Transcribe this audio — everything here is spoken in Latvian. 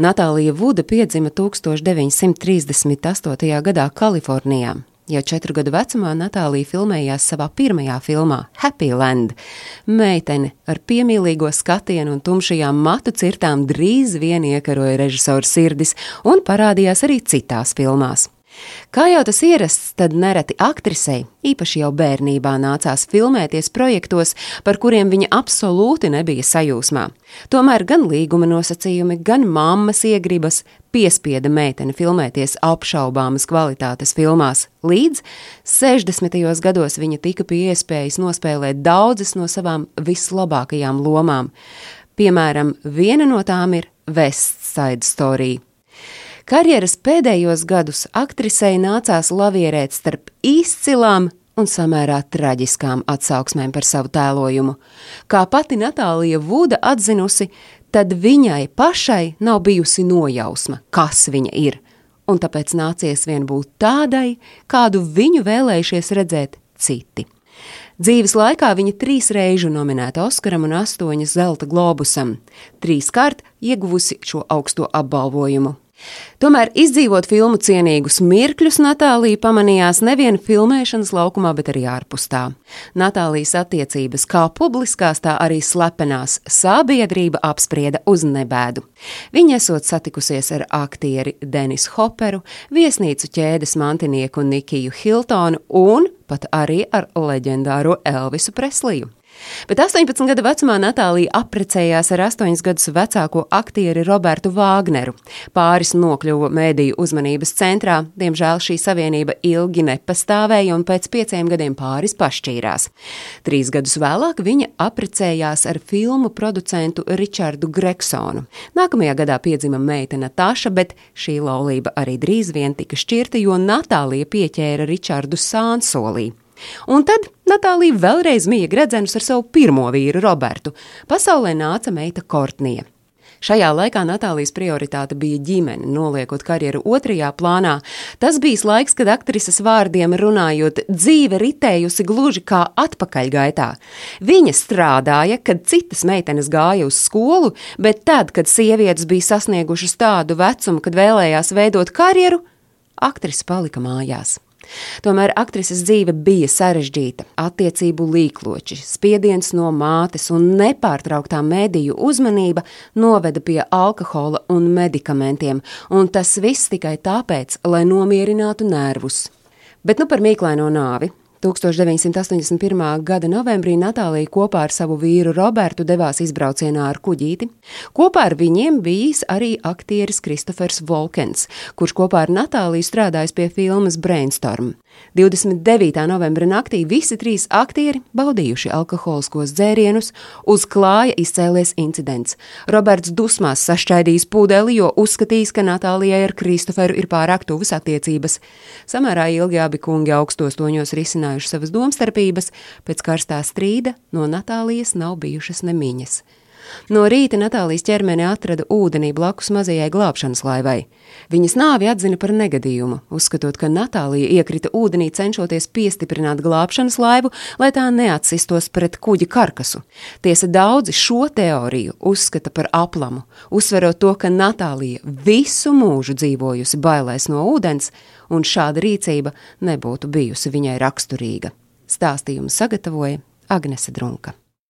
Natālija Vuda piedzima 1938. gadā Kalifornijā. Jau četru gadu vecumā Natālija filmējās savā pirmajā filmā, Happy Land. Meitene ar piemīlīgo skatienu un tumšajām matu cirtām drīz vien iekaroja režisora sirdis un parādījās arī citās filmās. Kā jau tas ierasts, tad nereti aktrisei, īpaši jau bērnībā, nācās filmēties projektos, par kuriem viņa absolūti nebija sajūsmā. Tomēr gan līguma nosacījumi, gan mammas iegribas piespieda meiteni filmēties apšaubāmas kvalitātes filmās. Līdz 60. gados viņa tika pie iespējas nospēlēt daudzas no savām vislabākajām lomām. Piemēram, viena no tām ir West Side Story. Karjeras pēdējos gadus aktrisei nācās lavierēt starp izcilām un samērā traģiskām atsauksmēm par savu tēlojumu. Kā pati Natālija Vuda atzinusi, tad viņai pašai nav bijusi nojausma, kas viņa ir, un tāpēc nācies vien būt tādai, kādu viņu vēlējušies redzēt citi. Dzīves laikā viņa trīs reižu nominēta Oskaram un astoņas zelta globusam, trīskārt ieguvusi šo augsto apbalvojumu. Tomēr izdzīvot filmu cienīgus mirkļus Natālija pamanījās nevien filmēšanas laukumā, bet arī ārpus tā. Natālijas attiecības kā publiskās, tā arī slepenās sabiedrība apsprieda uz nebēdu. Viņa esot satikusies ar aktieri Denisu Hoperu, viesnīcu ķēdes mantinieku Nikiju Hiltonu un pat arī ar leģendāro Elvisu Presliju. Bet 18 gadu vecumā Natālija apprecējās ar 8 gadus vecāko aktieri Robertu Vāgneru. Pāris nokļuva mēdīju uzmanības centrā, diemžēl šī savienība ilgi nepastāvēja un pēc pieciem gadiem pāris pašķīrās. Trīs gadus vēlāk viņa apprecējās ar filmu producentu Ričardu Greksonu. Nākamajā gadā piedzima meita Natāša, bet šī laulība arī drīz vien tika šķirta, jo Natālija pieķēra Ričardu Sānsolī. Un tad Natālija vēlreiz mīja gredzenus ar savu pirmo vīru Robertu. Pasaulē nāca meita Kortnija. Šajā laikā Natālijas prioritāte bija ģimene, noliekot karjeru otrajā plānā. Tas bija laiks, kad aktrises vārdiem runājot, dzīve ritējusi gluži kā atpakaļgaitā. Viņa strādāja, kad citas meitenes gāja uz skolu, bet tad, kad sievietes bija sasniegušas tādu vecumu, kad vēlējās veidot karjeru, aktrise palika mājās. Tomēr aktrises dzīve bija sarežģīta. Attiecību līkloči, spiediens no mātes un nepārtrauktā mediju uzmanība noveda pie alkohola un medikamentiem, un tas viss tikai tāpēc, lai nomierinātu nervus. Bet nu par mīklaino nāvi. 1981. gada novembrī Natālija kopā ar savu vīru Robertu devās izbraucienā ar kuģīti. Kopā ar viņiem bijis arī aktieris Kristofers Volkens, kurš kopā ar Natāliju strādājis pie filmas Brainstorm. 29. novembra naktī visi trīs aktieri baudījuši alkoholiskos dzērienus, uz klāja izcēlies incidents. Roberts dusmās sašķaidījis pūdeli, jo uzskatījis, ka Natālijai ar Kristoferu ir pārāk tuvas attiecības. Samērā ilgi abi kungi augstos toņos risinājuši savas domstarpības, pēc karstā strīda no Natālijas nav bijušas nemiņas. No rīta Natālijas ķermeni atrada ūdenī blakus mazajai glābšanas laivai. Viņas nāvi atzina par negadījumu, uzskatot, ka Natālija iekrita ūdenī cenšoties piestiprināt glābšanas laivu, lai tā neatsistos pret kuģa karkasu. Tiesa daudzi šo teoriju uzskata par aplamu, uzsverot to, ka Natālija visu mūžu dzīvojusi bailēs no ūdens, un šāda rīcība nebūtu bijusi viņai raksturīga. Stāstījumu sagatavoja Agnese Drunka.